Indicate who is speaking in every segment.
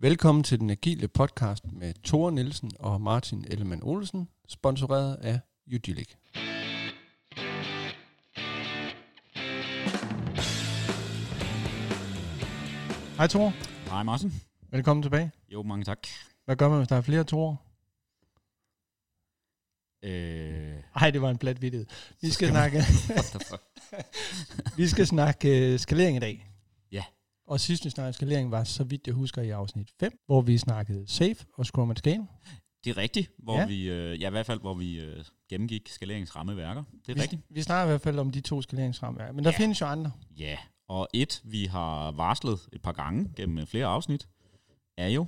Speaker 1: Velkommen til den agile podcast med Tore Nielsen og Martin Ellemann Olsen, sponsoreret af Udilic. Hej Tore,
Speaker 2: Hej Martin.
Speaker 1: velkommen tilbage.
Speaker 2: Jo, mange tak.
Speaker 1: Hvad gør man, hvis der er flere Tore?
Speaker 2: Øh,
Speaker 1: Nej, det var en plat vidighed. Vi skal snakke,
Speaker 2: what the fuck?
Speaker 1: vi skal snakke uh, skalering i dag. Og sidst vi snakkede skalering var, så vidt jeg husker, i afsnit 5, hvor vi snakkede Safe og Scrum at Scale.
Speaker 2: Det er rigtigt, hvor
Speaker 1: Ja.
Speaker 2: vi, øh, ja i hvert fald, hvor vi øh, gennemgik skaleringsrammeværker. Det er
Speaker 1: vi,
Speaker 2: rigtigt.
Speaker 1: Vi snakker i hvert fald om de to skaleringsrammer, men der
Speaker 2: Ja.
Speaker 1: findes jo andre.
Speaker 2: Ja, og et, vi har varslet et par gange gennem flere afsnit, er jo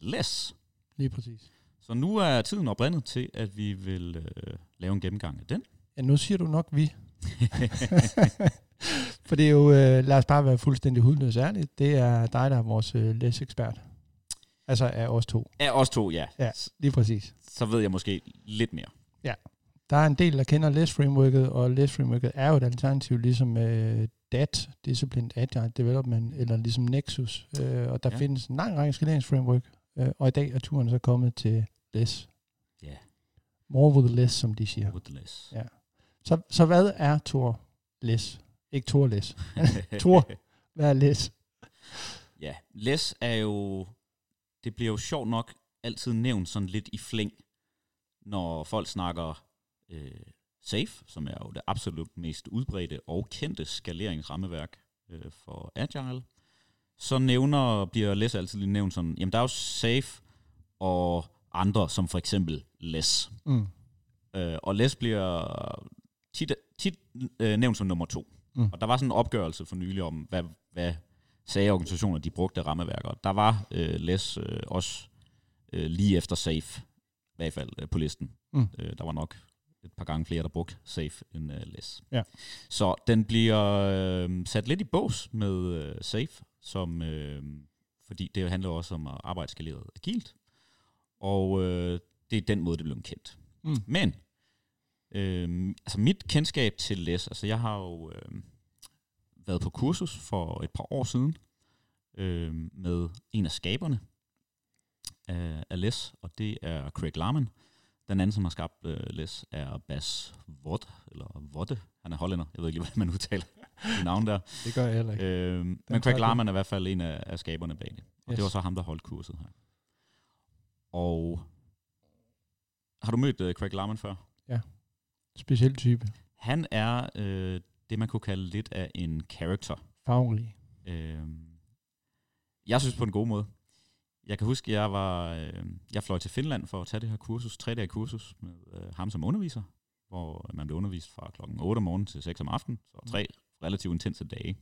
Speaker 2: less.
Speaker 1: Lige præcis.
Speaker 2: Så nu er tiden oprindet til, at vi vil øh, lave en gennemgang af den.
Speaker 1: Ja, nu siger du nok vi. For det er jo, øh, lad os bare være fuldstændig hudløs ærligt, det er dig, der er vores øh, læsekspert. Altså af os to.
Speaker 2: Af os to, ja.
Speaker 1: Ja. Lige præcis.
Speaker 2: Så ved jeg måske lidt mere.
Speaker 1: Der er en del, der kender LESS frameworket, og LESS frameworket er jo et alternativ, ligesom øh, DAT, Disciplined Agile Development, eller ligesom Nexus. Øh, og der ja.
Speaker 2: Ja.
Speaker 1: findes en lang række skaleringsframework, øh, og i dag er turen så kommet til LESS.
Speaker 2: Ja,
Speaker 1: More with less, som de siger.
Speaker 2: with less.
Speaker 1: Ja. Så, så hvad er Tor LESS? Ikke Tor LESS. Tor. Hvad er LESS?
Speaker 2: Ja, less er jo, det bliver jo sjovt nok altid nævnt sådan lidt i flæng, når folk snakker øh, SAFE, som er jo det absolut mest udbredte og kendte skaleringsrammeværk øh, for Agile. Så nævner, bliver less altid lige nævnt sådan, jamen der er jo SAFE og andre, som for eksempel less.
Speaker 1: Mm.
Speaker 2: Øh, og less bliver tit, tit øh, nævnt som nummer to.
Speaker 1: Mm.
Speaker 2: Og der var sådan en opgørelse for nylig om, hvad, hvad sagde organisationer, de brugte rammeværker. Der var øh, less øh, også øh, lige efter SAFE, i hvert fald øh, på listen.
Speaker 1: Mm.
Speaker 2: Øh, der var nok et par gange flere, der brugte SAFE end øh, less.
Speaker 1: Ja.
Speaker 2: Så den bliver øh, sat lidt i bås med øh, SAFE, som, øh, fordi det handler også om at arbejde skaleret agilt. Og øh, det er den måde, det blev kendt.
Speaker 1: Mm.
Speaker 2: Men, øh, altså mit kendskab til LES, altså jeg har jo øh, været på kursus for et par år siden øh, med en af skaberne af, af LES, og det er Craig Larman. Den anden, som har skabt øh, LES, er Bas Vod, eller Vodde. Han er hollænder. Jeg ved ikke lige, hvordan man udtaler det navn der.
Speaker 1: Det gør jeg heller ikke.
Speaker 2: Øh, men Craig. Larman er i hvert fald en af, af skaberne bag det. Og
Speaker 1: Yes.
Speaker 2: det var så ham, der holdt kurset her. Og har du mødt uh, Craig Larman før?
Speaker 1: Speciel type.
Speaker 2: Han er øh, det, man kunne kalde lidt af en character.
Speaker 1: Faglig.
Speaker 2: Øh, jeg synes på en god måde. Jeg kan huske, jeg var øh, jeg fløj til Finland for at tage det her kursus, tre dage kursus med øh, ham som underviser, hvor man blev undervist fra klokken 8 om morgenen til 6 om aftenen, så tre relativt intense dage.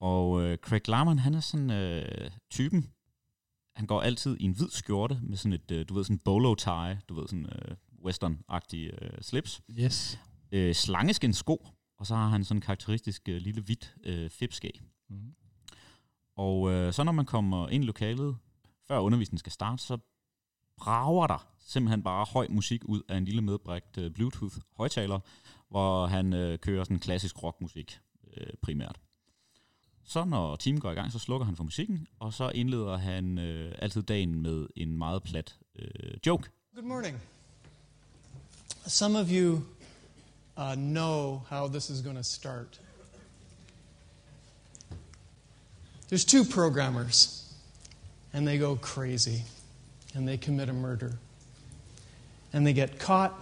Speaker 2: Og øh, Craig Larman, han er sådan øh, typen, han går altid i en hvid skjorte med sådan et, øh, du ved, sådan bolo tie, du ved, sådan øh, western-agtig øh, slips
Speaker 1: Yes.
Speaker 2: øh, slangeskin sko, og så har han sådan en karakteristisk øh, lille hvidt øh, fipskæg.
Speaker 1: Mm.
Speaker 2: Og øh, så når man kommer ind i lokalet, før undervisningen skal starte, så brager der simpelthen bare høj musik ud af en lille medbragt øh, Bluetooth-højtaler, hvor han øh, kører sådan klassisk rockmusik øh, primært. Så når timen går i gang, så slukker han for musikken, og så indleder han øh, altid dagen med en meget plat øh, joke.
Speaker 3: Good morning. Some of you uh, know how this is going to start. There's two programmers, and they go crazy, and they commit a murder. And they get caught,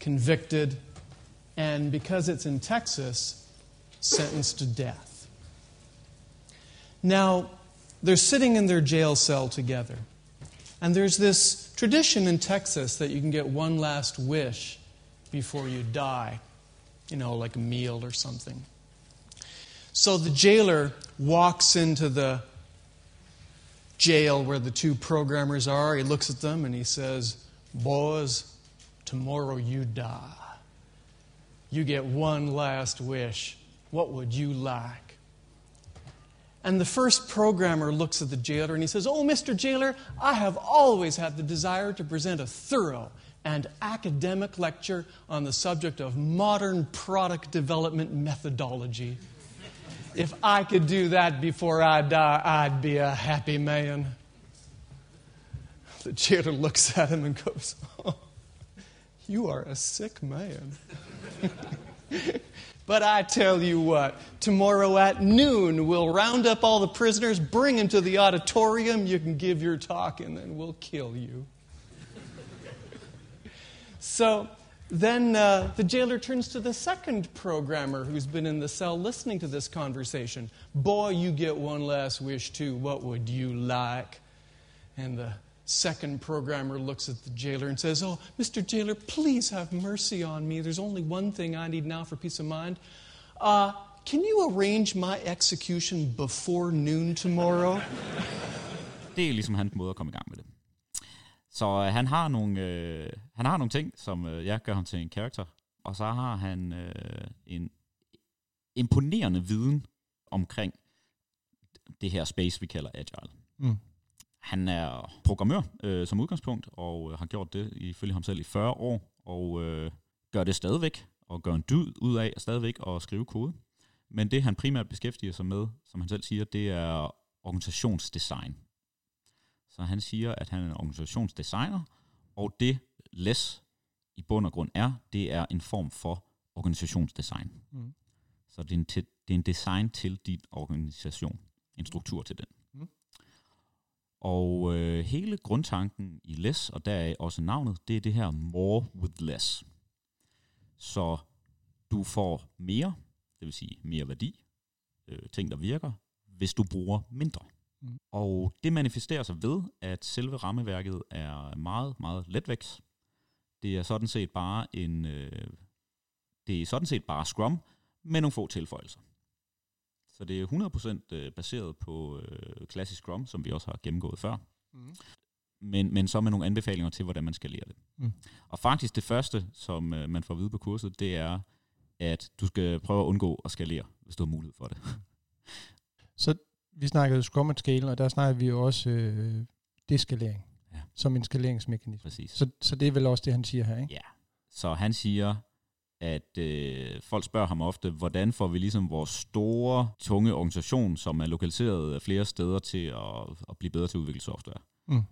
Speaker 3: convicted, and because it's in Texas, sentenced to death. Now, they're sitting in their jail cell together. And there's this tradition in Texas that you can get one last wish before you die, you know, like a meal or something. So the jailer walks into the jail where the two programmers are. He looks at them and he says, Boys, tomorrow you die. You get one last wish. What would you like? And the first programmer looks at the jailer and he says, Oh, Mr. Jailer, I have always had the desire to present a thorough and academic lecture on the subject of modern product development methodology. If I could do that before I die, I'd be a happy man. The jailer looks at him and goes, oh, You are a sick man. but I tell you what, tomorrow at noon we'll round up all the prisoners, bring them to the auditorium, you can give your talk, and then we'll kill you. So then uh, the jailer turns to the second programmer who's been in the cell listening to this conversation. Boy, you get one last wish too. What would you like? And the second programmer looks at the jailer and says, Oh, Mr. Jailer, please have mercy on me. There's only one thing I need now for peace of mind. Uh, can you arrange my execution before noon tomorrow?
Speaker 2: Det er ligesom hans måde at komme i gang med det. Så øh, han har nogle øh, han har nogle ting, som øh, jeg gør ham til en karakter, og så har han øh, en imponerende viden omkring det her space, vi kalder agile.
Speaker 1: Mm.
Speaker 2: Han er programmør øh, som udgangspunkt, og øh, har gjort det ifølge ham selv i 40 år, og øh, gør det stadigvæk, og gør en dyd ud af stadigvæk at skrive kode. Men det han primært beskæftiger sig med, som han selv siger, det er organisationsdesign. Så han siger, at han er en organisationsdesigner, og det LES i bund og grund er, det er en form for organisationsdesign.
Speaker 1: Mm.
Speaker 2: Så det er, en til, det er en design til din organisation, en struktur til den.
Speaker 1: Mm.
Speaker 2: Og øh, hele grundtanken i LES, og deraf også navnet, det er det her more with less. Så du får mere, det vil sige mere værdi, øh, ting der virker, hvis du bruger mindre.
Speaker 1: Mm.
Speaker 2: Og det manifesterer sig ved, at selve rammeværket er meget, meget letvægt. Det er sådan set bare en, øh, det er sådan set bare Scrum med nogle få tilføjelser. Så det er 100% øh, baseret på øh, klassisk Scrum, som vi også har gennemgået før.
Speaker 1: Mm.
Speaker 2: Men, men så med nogle anbefalinger til, hvordan man skal lære det.
Speaker 1: Mm.
Speaker 2: Og faktisk det første, som øh, man får at vide på kurset, det er, at du skal prøve at undgå at skalere, hvis du har mulighed for det.
Speaker 1: Så vi snakkede Scrum at Scale, og der snakkede vi jo også øh, deskalering
Speaker 2: Ja.
Speaker 1: som en skaleringsmekanisme.
Speaker 2: Præcis.
Speaker 1: Så, så det er vel også det, han siger her, ikke?
Speaker 2: Ja. Så han siger, at øh, folk spørger ham ofte, hvordan får vi ligesom vores store, tunge organisation, som er lokaliseret flere steder til at, at blive bedre til at udvikle software.
Speaker 1: Mm.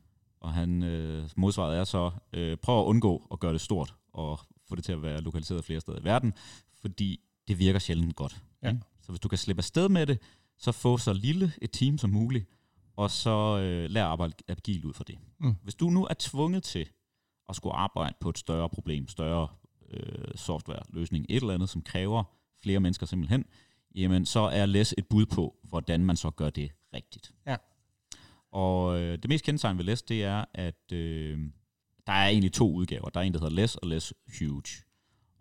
Speaker 2: Og han øh, modsvaret er så, øh, prøv at undgå at gøre det stort, og få det til at være lokaliseret flere steder i verden, fordi det virker sjældent godt.
Speaker 1: Ja.
Speaker 2: ikke? Så hvis du kan slippe afsted med det, så få så lille et team som muligt, og så øh, lær at arbejde agilt ud fra det.
Speaker 1: Mm.
Speaker 2: Hvis du nu er tvunget til at skulle arbejde på et større problem, større øh, softwareløsning, et eller andet, som kræver flere mennesker simpelthen, jamen så er LES et bud på, hvordan man så gør det rigtigt.
Speaker 1: Ja.
Speaker 2: Og øh, det mest kendetegn ved LES, det er, at øh, der er egentlig to udgaver. Der er en, der hedder LES og LES Huge.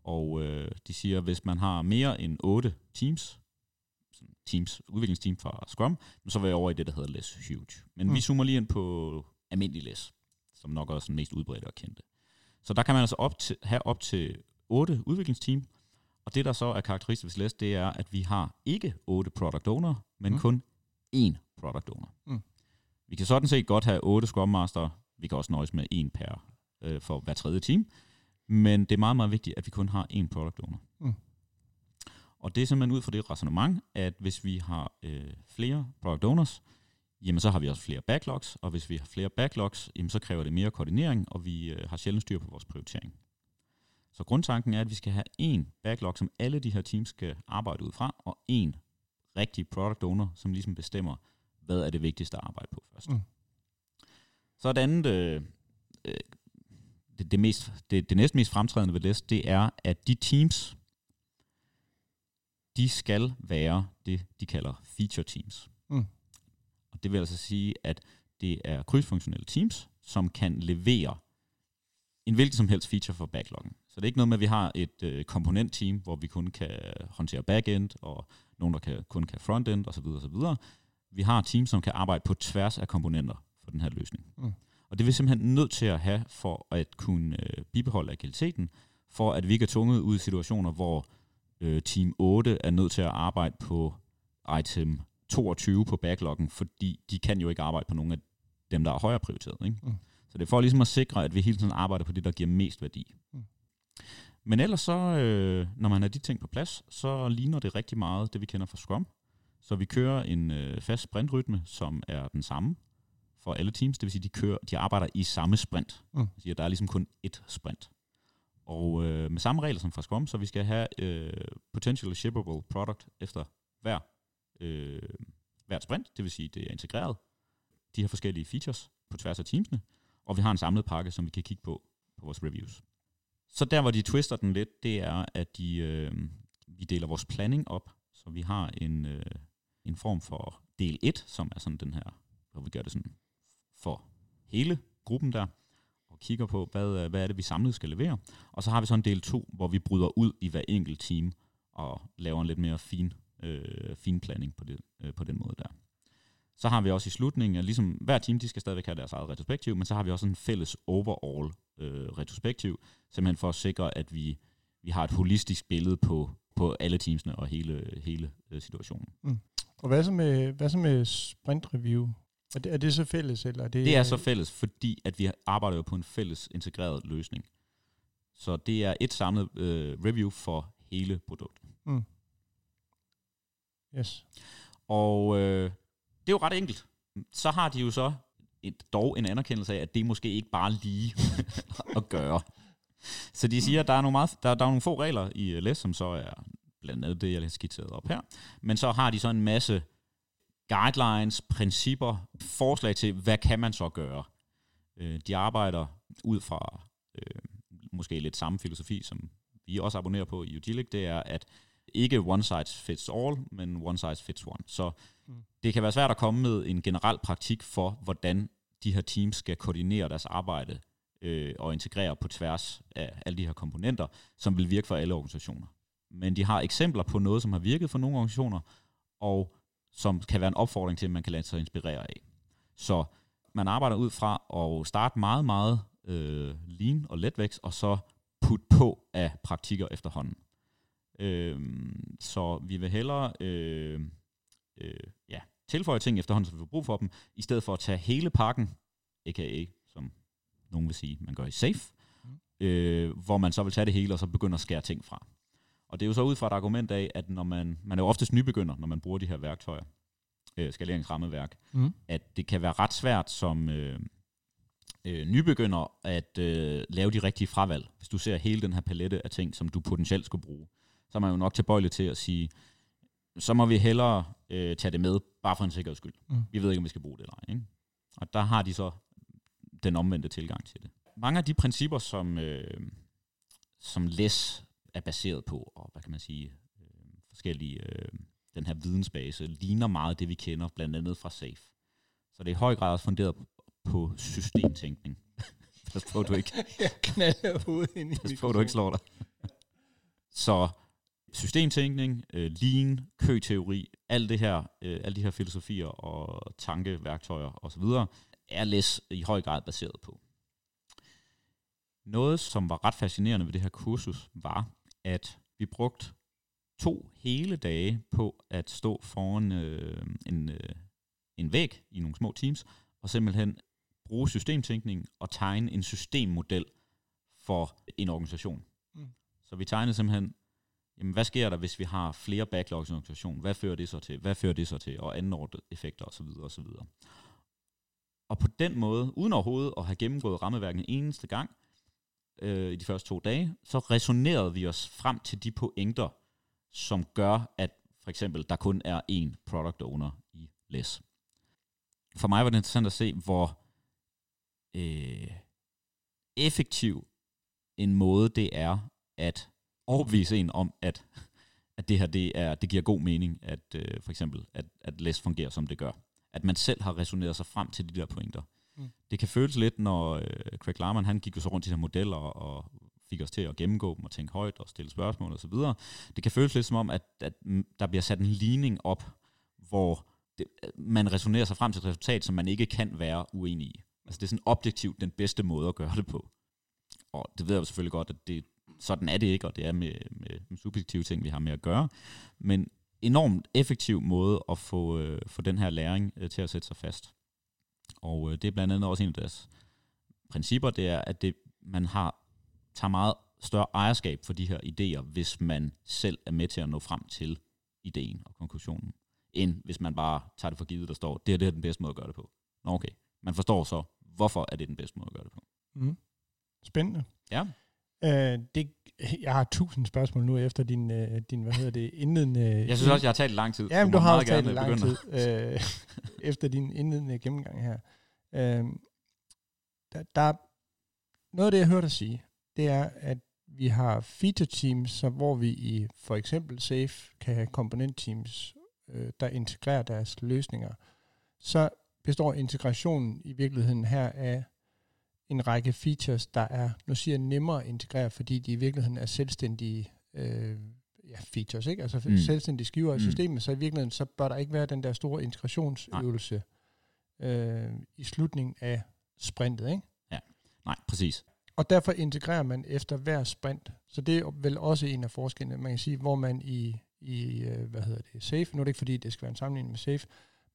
Speaker 2: Og øh, de siger, at hvis man har mere end 8 teams, sådan teams, udviklingsteam fra Scrum, så vil jeg over i det, der hedder LES Huge. Men mm. vi zoomer lige ind på almindelig LES, som nok også er den mest udbredte og kendte. Så der kan man altså op til, have op til 8 udviklingsteam, og det, der så er karakteristisk ved LES, det er, at vi har ikke 8 product owner, men
Speaker 1: Mm.
Speaker 2: kun én product owner.
Speaker 1: Mm.
Speaker 2: Vi kan sådan set godt have 8 Scrum Master, vi kan også nøjes med en per øh, for hver tredje team, men det er meget, meget vigtigt, at vi kun har én product owner.
Speaker 1: Mm.
Speaker 2: Og det er simpelthen ud fra det resonemang, at hvis vi har øh, flere product owners, jamen så har vi også flere backlogs, og hvis vi har flere backlogs, jamen så kræver det mere koordinering, og vi øh, har sjældent styr på vores prioritering. Så grundtanken er, at vi skal have en backlog, som alle de her teams skal arbejde ud fra, og en rigtig product owner, som ligesom bestemmer, hvad er det vigtigste at arbejde på først.
Speaker 1: Mm.
Speaker 2: Så det andet, øh, øh, det, det, mest, det, det næsten mest fremtrædende ved LES, det er, at de teams, de skal være det, de kalder feature teams.
Speaker 1: Mm.
Speaker 2: Og det vil altså sige, at det er krydsfunktionelle teams, som kan levere en hvilken som helst feature for backloggen. Så det er ikke noget med, at vi har et øh, komponentteam, hvor vi kun kan håndtere backend, og nogen, der kan, kun kan frontend osv. osv. Vi har teams, som kan arbejde på tværs af komponenter for den her løsning.
Speaker 1: Mm.
Speaker 2: Og det er vi simpelthen nødt til at have for at kunne øh, bibeholde agiliteten, for at vi ikke er tvunget ud i situationer, hvor øh, team 8 er nødt til at arbejde på item 22 på backloggen, fordi de kan jo ikke arbejde på nogle af dem, der er højere prioriteret. Ikke?
Speaker 1: Mm.
Speaker 2: Så det er for ligesom at sikre, at vi hele tiden arbejder på det, der giver mest værdi.
Speaker 1: Mm.
Speaker 2: Men ellers så, øh, når man har de ting på plads, så ligner det rigtig meget det, vi kender fra Scrum. Så vi kører en øh, fast sprintrytme, som er den samme for alle teams, det vil sige, de kører, de arbejder i samme sprint.
Speaker 1: Mm.
Speaker 2: Det der er ligesom kun ét sprint. Og øh, med samme regler som fra Scrum, så vi skal have øh, potentially shippable product efter hver, øh, hvert sprint, det vil sige, det er integreret, de har forskellige features på tværs af teamsene, og vi har en samlet pakke, som vi kan kigge på på vores reviews. Så der, hvor de twister den lidt, det er, at de, øh, vi deler vores planning op, så vi har en, øh, en form for del 1, som er sådan den her, hvor vi gør det sådan for hele gruppen der, og kigger på, hvad, øh, hvad er det, vi samlet skal levere. Og så har vi så en del 2, hvor vi bryder ud i hver enkelt team, og laver en lidt mere fin, øh, fin planning på, det, øh, på den måde der. Så har vi også i slutningen, at ligesom hver team, de skal stadigvæk have deres eget retrospektiv, men så har vi også en fælles overall øh, retrospektiv, simpelthen for at sikre, at vi, vi har et holistisk billede på, på alle teamsene og hele, hele øh, situationen. Mm.
Speaker 1: Og hvad så med, hvad så med sprint review? Er det, er det så fælles? Eller er det,
Speaker 2: Det er så fælles, fordi at vi arbejder jo på en fælles integreret løsning. Så det er et samlet øh, review for hele produktet.
Speaker 1: Mm. Yes.
Speaker 2: Og øh, det er jo ret enkelt. Så har de jo så et, dog en anerkendelse af, at det måske ikke bare lige at gøre. Så de siger, at der er nogle, meget, der, der er nogle få regler i LS, som så er blandt andet det, jeg har skitseret op her. Men så har de så en masse guidelines, principper, forslag til, hvad kan man så gøre. Øh, de arbejder ud fra øh, måske lidt samme filosofi, som vi også abonnerer på i Udilic, det er, at ikke one size fits all, men one size fits one. Så
Speaker 1: Mm.
Speaker 2: det kan være svært at komme med en generel praktik for, hvordan de her teams skal koordinere deres arbejde øh, og integrere på tværs af alle de her komponenter, som vil virke for alle organisationer. Men de har eksempler på noget, som har virket for nogle organisationer, og som kan være en opfordring til, at man kan lade sig inspirere af. Så man arbejder ud fra at starte meget, meget øh, lean og letvækst, og så putte på af praktikker efterhånden. Øh, så vi vil hellere øh, øh, ja, tilføje ting efterhånden, så vi får brug for dem, i stedet for at tage hele pakken, a.k.a. som nogen vil sige, man gør i safe,
Speaker 1: Mm.
Speaker 2: øh, hvor man så vil tage det hele, og så begynder at skære ting fra. Og det er jo så ud fra et argument af, at når man, man er jo oftest nybegynder, når man bruger de her værktøjer, øh, skaleringsrammeværk,
Speaker 1: Mm.
Speaker 2: at det kan være ret svært som øh, øh, nybegynder at øh, lave de rigtige fravalg. Hvis du ser hele den her palette af ting, som du potentielt skulle bruge, så er man jo nok tilbøjelig til at sige, så må vi hellere øh, tage det med, bare for en sikkerheds skyld.
Speaker 1: Mm.
Speaker 2: Vi ved ikke, om vi skal bruge det eller ej. Ikke? Og der har de så den omvendte tilgang til det. Mange af de principper, som, øh, som LES er baseret på, og hvad kan man sige, øh, forskellige, øh, den her vidensbase, ligner meget det, vi kender, blandt andet fra SAFE. Så det er i høj grad også funderet på systemtænkning. Pas på, du ikke,
Speaker 1: Jeg knalder hovedet ind i
Speaker 2: pas på, du ikke slår dig. Så systemtænkning, øh, lean, køteori, alt det her, øh, alle de her filosofier og tankeværktøjer osv., er LES i høj grad baseret på. Noget, som var ret fascinerende ved det her kursus, var, at vi brugte to hele dage på at stå foran øh, en, øh, en væg i nogle små teams, og simpelthen bruge systemtænkning og tegne en systemmodel for en organisation.
Speaker 1: Mm.
Speaker 2: Så vi tegnede simpelthen, jamen, hvad sker der, hvis vi har flere backlogs i en organisation? Hvad fører det så til? Hvad fører det så til? Og andenordnet effekter osv. osv. Og på den måde, uden overhovedet at have gennemgået rammeværket en eneste gang øh, i de første to dage, så resonerede vi os frem til de pointer, som gør, at for eksempel der kun er én product owner i LES. For mig var det interessant at se, hvor øh, effektiv en måde det er at overbevise en om, at, at det her det er, det giver god mening, at øh, for eksempel, at, at LES fungerer, som det gør. At man selv har resoneret sig frem til de der pointer. Det kan føles lidt, når øh, Craig Larman, han gik jo så rundt i de her modeller og fik os til at gennemgå dem og tænke højt og stille spørgsmål osv. Det kan føles lidt som om, at, at der bliver sat en ligning op, hvor det, øh, man resonerer sig frem til et resultat, som man ikke kan være uenig i. Altså det er sådan objektivt den bedste måde at gøre det på. Og det ved jeg jo selvfølgelig godt, at det, sådan er det ikke, og det er med, med, med subjektive ting, vi har med at gøre. Men enormt effektiv måde at få, øh, få den her læring øh, til at sætte sig fast. Og øh, det er blandt andet også en af deres principper, det er, at det, man har tager meget større ejerskab for de her idéer, hvis man selv er med til at nå frem til ideen og konklusionen, end hvis man bare tager det for givet, der står, det er det er den bedste måde at gøre det på. Nå okay, man forstår så, hvorfor er det den bedste måde at gøre det på.
Speaker 1: Mm. Spændende.
Speaker 2: Ja.
Speaker 1: Øh, det, jeg har tusind spørgsmål nu efter din, øh, din hvad hedder det, indledende...
Speaker 2: Jeg synes også, jeg har talt lang tid.
Speaker 1: Ja, men
Speaker 2: må
Speaker 1: du har også talt
Speaker 2: gerne
Speaker 1: lang
Speaker 2: begynde.
Speaker 1: tid øh, efter din indledende gennemgang her. Øh, der, der er noget af det, jeg hørte dig sige, det er, at vi har feature teams, som, hvor vi i for eksempel Safe kan have komponent teams, øh, der integrerer deres løsninger. Så består integrationen i virkeligheden her af en række features, der er, nu siger jeg nemmere at integrere, fordi de i virkeligheden er selvstændige øh, ja, features, ikke? Altså
Speaker 2: Mm.
Speaker 1: selvstændige skiver i
Speaker 2: Mm.
Speaker 1: systemet, så i virkeligheden, så bør der ikke være den der store integrationsøvelse øh, i slutningen af sprintet, ikke?
Speaker 2: Nej, præcis.
Speaker 1: Og derfor integrerer man efter hver sprint. Så det er vel også en af forskellene, man kan sige, hvor man i, i øh, hvad hedder det, SAFE, nu er det ikke fordi, det skal være en sammenligning med SAFE,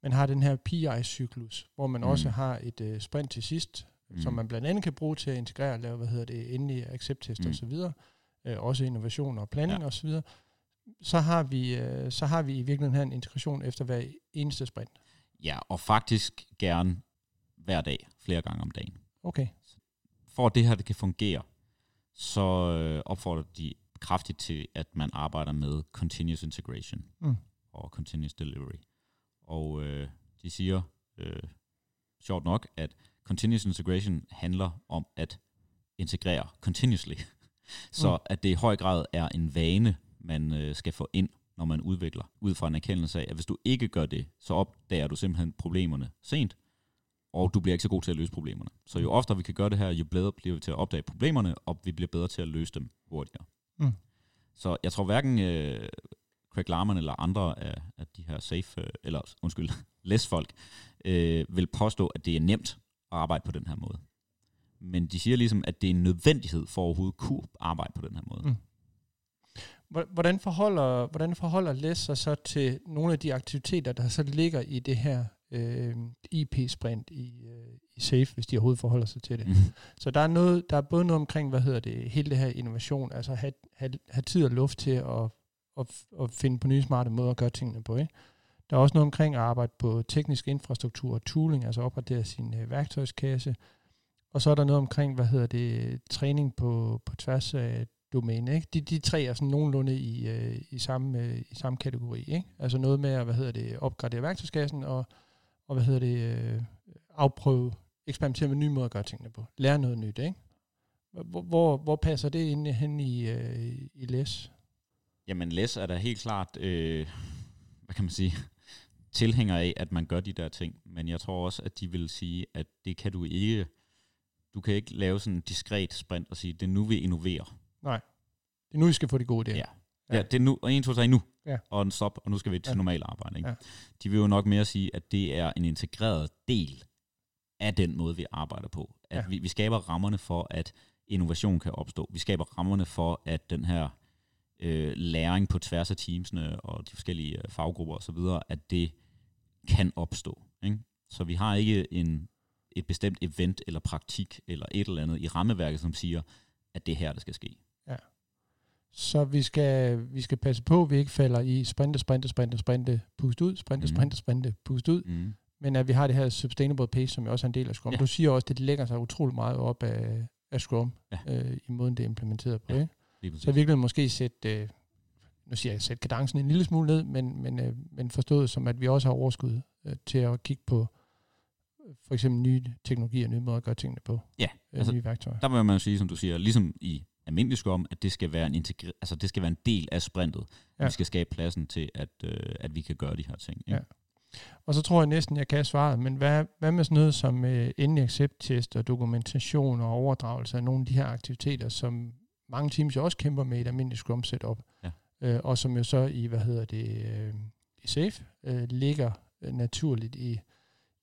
Speaker 1: men har den her PI-cyklus, hvor man
Speaker 2: mm.
Speaker 1: også har et øh, sprint til sidst,
Speaker 2: Mm.
Speaker 1: som man blandt andet kan bruge til at integrere lave, hvad hedder det, endelige accept-test
Speaker 2: Mm.
Speaker 1: og så videre, øh, også innovation og planning
Speaker 2: Ja.
Speaker 1: og så videre. Så har, vi, øh, så har vi i virkeligheden her en integration efter hver eneste sprint.
Speaker 2: Ja, og faktisk gerne hver dag, flere gange om dagen.
Speaker 1: Okay.
Speaker 2: For at det her det kan fungere, så øh, opfordrer de kraftigt til, at man arbejder med continuous integration
Speaker 1: Mm.
Speaker 2: og continuous delivery. Og øh, de siger, øh, sjovt nok, at continuous integration handler om at integrere continuously. Så
Speaker 1: Mm.
Speaker 2: at det i høj grad er en vane, man øh, skal få ind, når man udvikler, ud fra en erkendelse af, at hvis du ikke gør det, så opdager du simpelthen problemerne sent, og du bliver ikke så god til at løse problemerne. Så jo oftere vi kan gøre det her, jo bedre bliver vi til at opdage problemerne, og vi bliver bedre til at løse dem hurtigere.
Speaker 1: Mm.
Speaker 2: Så jeg tror hverken øh, Craig Larman eller andre af, af de her safe, øh, eller undskyld, less folk, øh, vil påstå, at det er nemt at arbejde på den her måde. Men de siger ligesom, at det er en nødvendighed for at overhovedet kunne arbejde på den her måde.
Speaker 1: Mm. Hvor- Hvordan forholder, hvordan forholder LES sig så til nogle af de aktiviteter, der så ligger i det her øh, IP-sprint i, øh, i SAFE, hvis de overhovedet forholder sig til det?
Speaker 2: Mm.
Speaker 1: Så der er, noget, der er både noget omkring, hvad hedder det, hele det her innovation, altså have, have, have tid og luft til at, at, at finde på nye smarte måder at gøre tingene på. Ikke? Der er også noget omkring at arbejde på teknisk infrastruktur og tooling, altså opgradere sin øh, værktøjskasse. Og så er der noget omkring, hvad hedder det, træning på, på tværs af domæne. Ikke? De, de tre er sådan nogenlunde i, øh, i, samme, øh, i samme kategori. Ikke? Altså noget med at hvad hedder det, opgradere værktøjskassen og, og hvad hedder det, øh, afprøve, eksperimentere med nye måder at gøre tingene på. Lære noget nyt. Ikke? Hvor, hvor, hvor passer det ind hen i, øh, i læs?
Speaker 2: Jamen, Les er da helt klart, øh, hvad kan man sige, tilhænger af, at man gør de der ting. Men jeg tror også, at de vil sige, at det kan du ikke, du kan ikke lave sådan en diskret sprint og sige, det er nu, vi innoverer.
Speaker 1: Nej. Det er nu, I skal få de gode idéer.
Speaker 2: Ja. Ja, ja det er nu, og 1, 2, 3 nu.
Speaker 1: Ja.
Speaker 2: Og en stop, og nu skal vi til
Speaker 1: Ja.
Speaker 2: normal arbejde. Ikke?
Speaker 1: Ja.
Speaker 2: De vil jo nok mere sige, at det er en integreret del af den måde, vi arbejder på. At
Speaker 1: Ja.
Speaker 2: vi, vi skaber rammerne for, at innovation kan opstå. Vi skaber rammerne for, at den her øh, læring på tværs af teamsene og de forskellige øh, faggrupper osv., at det kan opstå. Ikke? Så vi har ikke en, et bestemt event eller praktik eller et eller andet i rammeværket, som siger, at det er her, der skal ske.
Speaker 1: Så vi skal, vi skal passe på, at vi ikke falder i sprinte, sprinte, sprinte, sprinte, pust ud, sprinte,
Speaker 2: Mhm.
Speaker 1: sprinte, sprinte, pust ud.
Speaker 2: Mm.
Speaker 1: Men at vi har det her sustainable pace, som jo også er en del af Scrum.
Speaker 2: Ja.
Speaker 1: Ja. Du siger også, at det lægger sig utrolig meget op af, af Scrum,
Speaker 2: Ja.
Speaker 1: øh, i måden det er implementeret på.
Speaker 2: Ja.
Speaker 1: Ja.
Speaker 2: Præcis.
Speaker 1: Så i virkeligheden måske sætte, øh, nu siger jeg, sætte kadencen en lille smule ned, men, men, øh, men forstået som, at vi også har overskud øh, til at kigge på øh, for eksempel nye teknologier, nye måder at gøre tingene på.
Speaker 2: Ja,
Speaker 1: øh,
Speaker 2: altså,
Speaker 1: nye værktøjer.
Speaker 2: der vil man sige, som du siger, ligesom i almindelig Scrum, at det skal være en, integre- altså, det skal være en del af sprintet. Ja. Vi skal skabe pladsen til, at, øh, at vi kan gøre de her ting. Ikke?
Speaker 1: Ja. Og så tror jeg næsten, jeg kan svare, men hvad, hvad med sådan noget som øh, endelig accept-test og dokumentation og overdragelse af nogle af de her aktiviteter, som mange teams jo også kæmper med i et almindeligt Scrum setup,
Speaker 2: Ja.
Speaker 1: Øh, og som jo så i, hvad hedder det, øh, i SAFE, øh, ligger øh, naturligt i,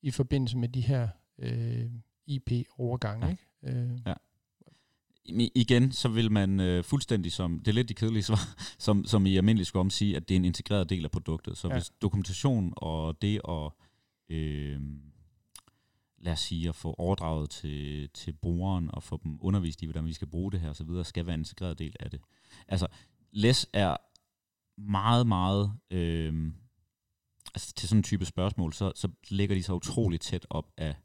Speaker 1: i forbindelse med de her øh, IP-overgange.
Speaker 2: Ja.
Speaker 1: Ikke? Øh,
Speaker 2: Ja. Men igen, så vil man øh, fuldstændig som, det er lidt de kedelige svar, som, som i almindelig Scrum sige, at det er en integreret del af produktet. Så ja. Hvis dokumentation og det at, øh, lad os sige, at få overdraget til, til brugeren og få dem undervist i, hvordan vi skal bruge det her osv., skal være en integreret del af det. Altså, LES er meget, meget, øh, altså til sådan en type spørgsmål, så, så ligger de så utroligt tæt op af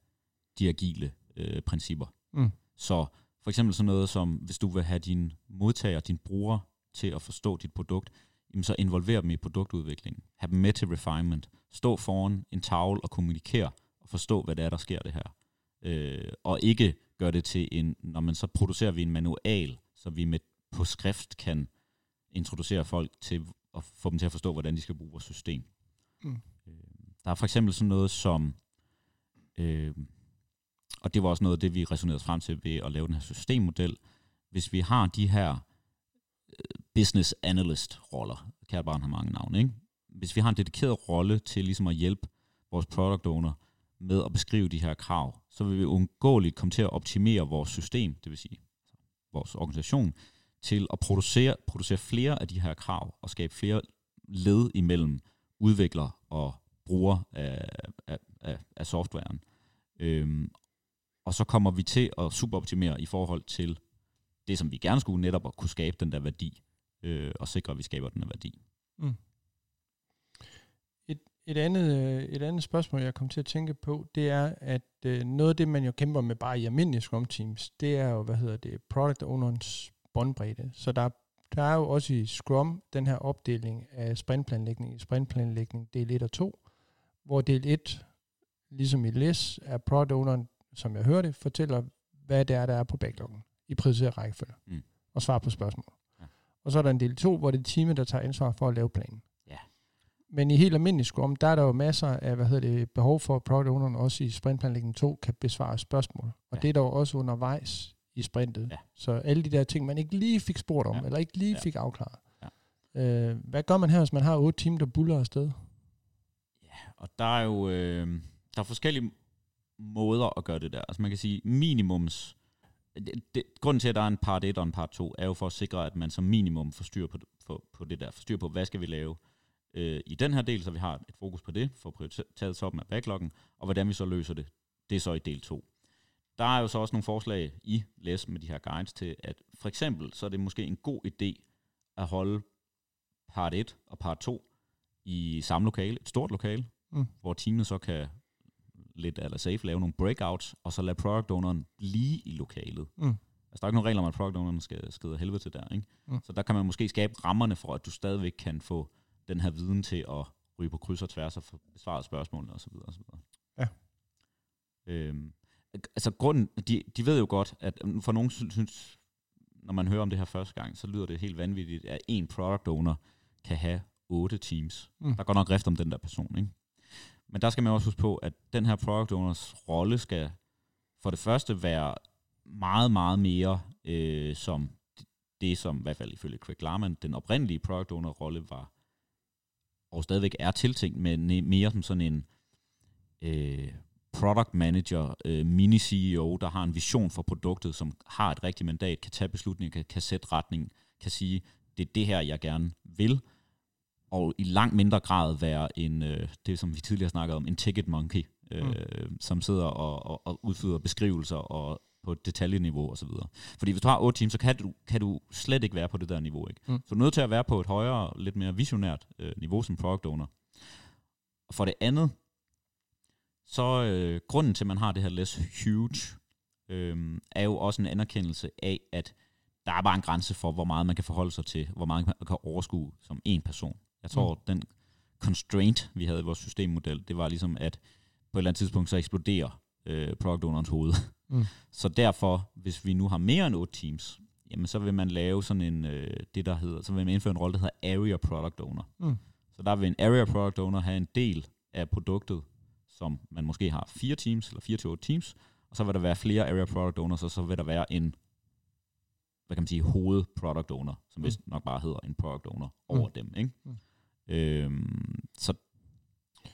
Speaker 2: de agile øh, principper.
Speaker 1: Mm.
Speaker 2: Så for eksempel sådan noget som, hvis du vil have dine modtagere, dine brugere til at forstå dit produkt, jamen så involver dem i produktudviklingen. Have dem med til refinement. Stå foran en tavle og kommunikere og forstå, hvad det er, der sker det her. Øh, og ikke gøre det til en, når man så producerer vi en manual, så vi med på skrift kan introducere folk til at få dem til at forstå, hvordan de skal bruge vores system.
Speaker 1: Mm.
Speaker 2: Øh, der er for eksempel sådan noget som, øh, og det var også noget af det, vi resonerede frem til ved at lave den her systemmodel. Hvis vi har de her øh, business analyst roller, kært barn har mange navne, ikke? hvis vi har en dedikeret rolle til ligesom at hjælpe vores product owner med at beskrive de her krav, så vil vi undgåeligt komme til at optimere vores system, det vil sige vores organisation, til at producere, producere flere af de her krav og skabe flere led imellem udvikler og bruger af, af, af, af softwaren. Øhm, og så kommer vi til at superoptimere i forhold til det, som vi gerne skulle netop at kunne skabe den der værdi, øh, og sikre, at vi skaber den der værdi.
Speaker 1: Mm. Et, et, andet, øh, et andet spørgsmål, jeg kom til at tænke på, det er, at øh, noget af det, man jo kæmper med bare i almindelige Scrum Teams, det er jo, hvad hedder det, product ownerens båndbredde. Så der, der er jo også i Scrum den her opdeling af sprintplanlægning i sprintplanlægning del 1 og 2, hvor del 1, ligesom i LIS, er product owneren, som jeg hørte, fortæller, hvad det er, der er på backloggen i prioriteret rækkefølge,
Speaker 2: Mm.
Speaker 1: og svarer på spørgsmål.
Speaker 2: Ja.
Speaker 1: Og så er der en del 2, hvor det er teamet, der tager ansvar for at lave planen.
Speaker 2: Ja.
Speaker 1: Men i helt almindelig Scrum, der er der jo masser af hvad hedder det, behov for, at product owneren også i sprintplanlægning 2 kan besvare spørgsmål. Og
Speaker 2: Ja.
Speaker 1: det er der jo også undervejs i sprintet.
Speaker 2: Ja.
Speaker 1: Så alle de der ting, man ikke lige fik spurgt om,
Speaker 2: Ja.
Speaker 1: eller ikke lige
Speaker 2: Ja.
Speaker 1: fik afklaret.
Speaker 2: Ja.
Speaker 1: Øh, hvad gør man her, hvis man har otte timer, der buller afsted?
Speaker 2: Og der er jo øh, der er forskellige måder at gøre det der. Altså man kan sige minimums... Det, det, grunden til, at der er en part 1 og en part 2, er jo for at sikre, at man som minimum får styr på, på, på det der. Får styr på, hvad skal vi lave øh, i den her del, så vi har et fokus på det, for at prioriteret toppen af backloggen, og hvordan vi så løser det. Det er så i del 2. Der er jo så også nogle forslag i læs med de her guides til, at for eksempel, så er det måske en god idé at holde part 1 og part 2 i samme lokale, et stort lokale,
Speaker 1: Mm.
Speaker 2: hvor teamet så kan lidt eller safe lave nogle breakouts, og så lade product owneren blive i lokalet.
Speaker 1: Mm.
Speaker 2: Altså, der er ikke nogen regler om, at product owneren skal skride helvede til der, ikke?
Speaker 1: Mm.
Speaker 2: Så der kan man måske skabe rammerne for, at du stadigvæk kan få den her viden til at ryge på kryds og tværs og få besvaret spørgsmålene osv. osv.
Speaker 1: Ja.
Speaker 2: Øhm, altså grunden, de, de ved jo godt, at for nogen sy- synes, når man hører om det her første gang, så lyder det helt vanvittigt, at en product owner kan have otte teams.
Speaker 1: Mm.
Speaker 2: Der går nok rift om den der person, ikke? Men der skal man også huske på, at den her product owners rolle skal for det første være meget, meget mere øh, som det, som i hvert fald ifølge Craig Larman, den oprindelige product owner rolle var, og stadigvæk er tiltænkt, men mere som sådan en øh, product manager, øh, mini-CEO, der har en vision for produktet, som har et rigtigt mandat, kan tage beslutninger, kan, kan sætte retning, kan sige, det er det her, jeg gerne vil, og i langt mindre grad være en, øh, det som vi tidligere snakkede om, en ticket monkey, øh, mm. som sidder og, og, og udfører beskrivelser og på et detaljeniveau osv. Fordi hvis du har otte teams, så kan du, kan du slet ikke være på det der niveau. Ikke?
Speaker 1: Mm.
Speaker 2: Så du er nødt til at være på et højere, lidt mere visionært øh, niveau som product owner. Og for det andet, så øh, grunden til, at man har det her less huge, øh, er jo også en anerkendelse af, at der er bare en grænse for, hvor meget man kan forholde sig til, hvor meget man kan overskue som en person. Jeg tror, mm. den constraint, vi havde i vores systemmodel, det var ligesom, at på et eller andet tidspunkt, så eksploderer øh, product ownerens hoved.
Speaker 1: Mm.
Speaker 2: Så derfor, hvis vi nu har mere end 8 teams, jamen så vil man lave sådan en, øh, det der hedder, så vil man indføre en rolle, der hedder Area Product Owner.
Speaker 1: Mm.
Speaker 2: Så der vil en Area Product Owner have en del af produktet, som man måske har fire teams, eller fire til otte teams, og så vil der være flere Area Product Owners, og så vil der være en, hvad kan man sige, hoved Product Owner, som
Speaker 1: Mm.
Speaker 2: vist nok bare hedder en Product Owner over
Speaker 1: Mm.
Speaker 2: dem, ikke?
Speaker 1: Mm.
Speaker 2: Øhm, så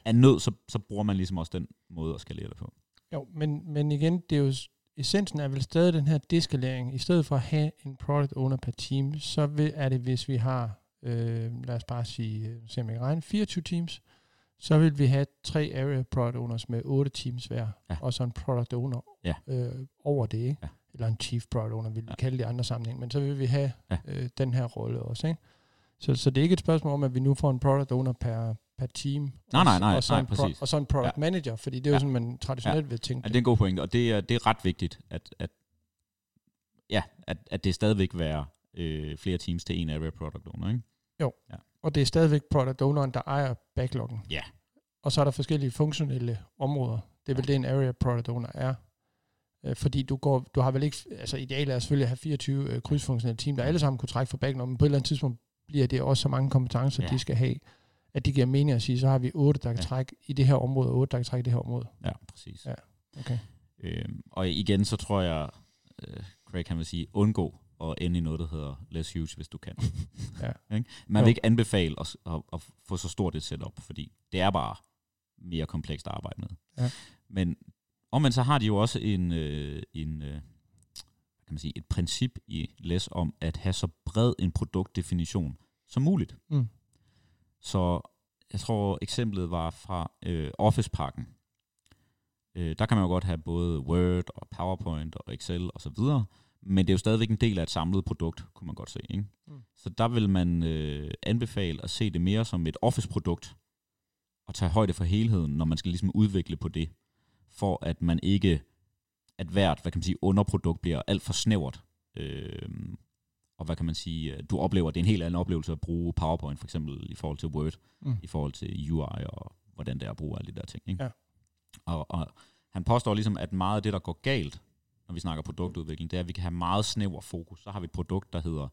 Speaker 2: af nød, så, så bruger man ligesom også den måde at skalere det på.
Speaker 1: Jo, men, men igen, det er jo, essensen er vel stadig den her deskalering. I stedet for at have en product owner per team, så vil, er det, hvis vi har, øh, lad os bare sige, øh, se om jeg kan regne, 24 teams, så vil vi have tre area product owners med otte teams hver,
Speaker 2: Ja.
Speaker 1: og så en product owner
Speaker 2: Ja.
Speaker 1: øh, over det, ikke?
Speaker 2: Ja.
Speaker 1: eller en chief product owner, vil vi
Speaker 2: Ja.
Speaker 1: kalde det i andre sammenhæng, men så vil vi have
Speaker 2: Ja.
Speaker 1: øh, den her rolle også. Ikke? Så, så det er ikke et spørgsmål om, at vi nu får en product owner per, per team.
Speaker 2: Nej,
Speaker 1: og,
Speaker 2: nej, nej,
Speaker 1: og så
Speaker 2: nej,
Speaker 1: en
Speaker 2: præcis.
Speaker 1: og så en product
Speaker 2: Ja.
Speaker 1: manager, fordi det er jo
Speaker 2: Ja.
Speaker 1: sådan, man traditionelt vil tænke
Speaker 2: Ja, det er en god pointe, og det er, det er ret vigtigt, at, at, ja, at, at det stadigvæk være øh, flere teams til en area product owner, ikke?
Speaker 1: Og det er stadigvæk product owneren, der ejer backloggen.
Speaker 2: Ja.
Speaker 1: Og så er der forskellige funktionelle områder. Det er vel det, en area product owner er. Øh, Fordi du, går, du har vel ikke, altså idealet er selvfølgelig at have 24 øh, krydsfunktionelle team, der alle sammen kunne trække for backloggen, men på et eller andet tidspunkt bliver det også så mange kompetencer,
Speaker 2: Ja.
Speaker 1: de skal have, at det giver mening at sige, så har vi otte, der kan
Speaker 2: Ja.
Speaker 1: trække i det her område, og otte, der kan trække i det her område.
Speaker 2: Ja, præcis.
Speaker 1: Ja. Okay.
Speaker 2: Øhm, og igen, så tror jeg, øh, Craig kan vil sige, undgå at ende i noget, der hedder less huge, hvis du kan.
Speaker 1: Ja.
Speaker 2: Man vil ikke anbefale at, at, at få så stort et setup, fordi det er bare mere komplekst at arbejde med.
Speaker 1: Ja.
Speaker 2: Men omvendt så har de jo også en, øh, en øh, kan man sige, et princip i LES om at have så bred en produktdefinition som muligt.
Speaker 1: Mm.
Speaker 2: Så jeg tror eksemplet var fra øh, Office-pakken. Øh, der kan man jo godt have både Word og PowerPoint og Excel og så videre, men det er jo stadigvæk en del af et samlet produkt, kunne man godt se. Ikke?
Speaker 1: Mm.
Speaker 2: Så der vil man øh, anbefale at se det mere som et Office-produkt, og tage højde for helheden, når man skal ligesom udvikle på det, for at man ikke, at hvert, hvad kan man sige, underprodukt bliver alt for snævert. Øh, og hvad kan man sige, øh, du oplever, det er en helt anden oplevelse at bruge PowerPoint for eksempel i forhold til Word,
Speaker 1: Mm.
Speaker 2: i forhold til UI og hvordan det er at bruge alle de der ting. Ikke?
Speaker 1: Ja.
Speaker 2: Og, og han påstår ligesom, at meget af det, der går galt, når vi snakker produktudvikling, det er, at vi kan have meget snæver fokus. Så har vi et produkt, der hedder,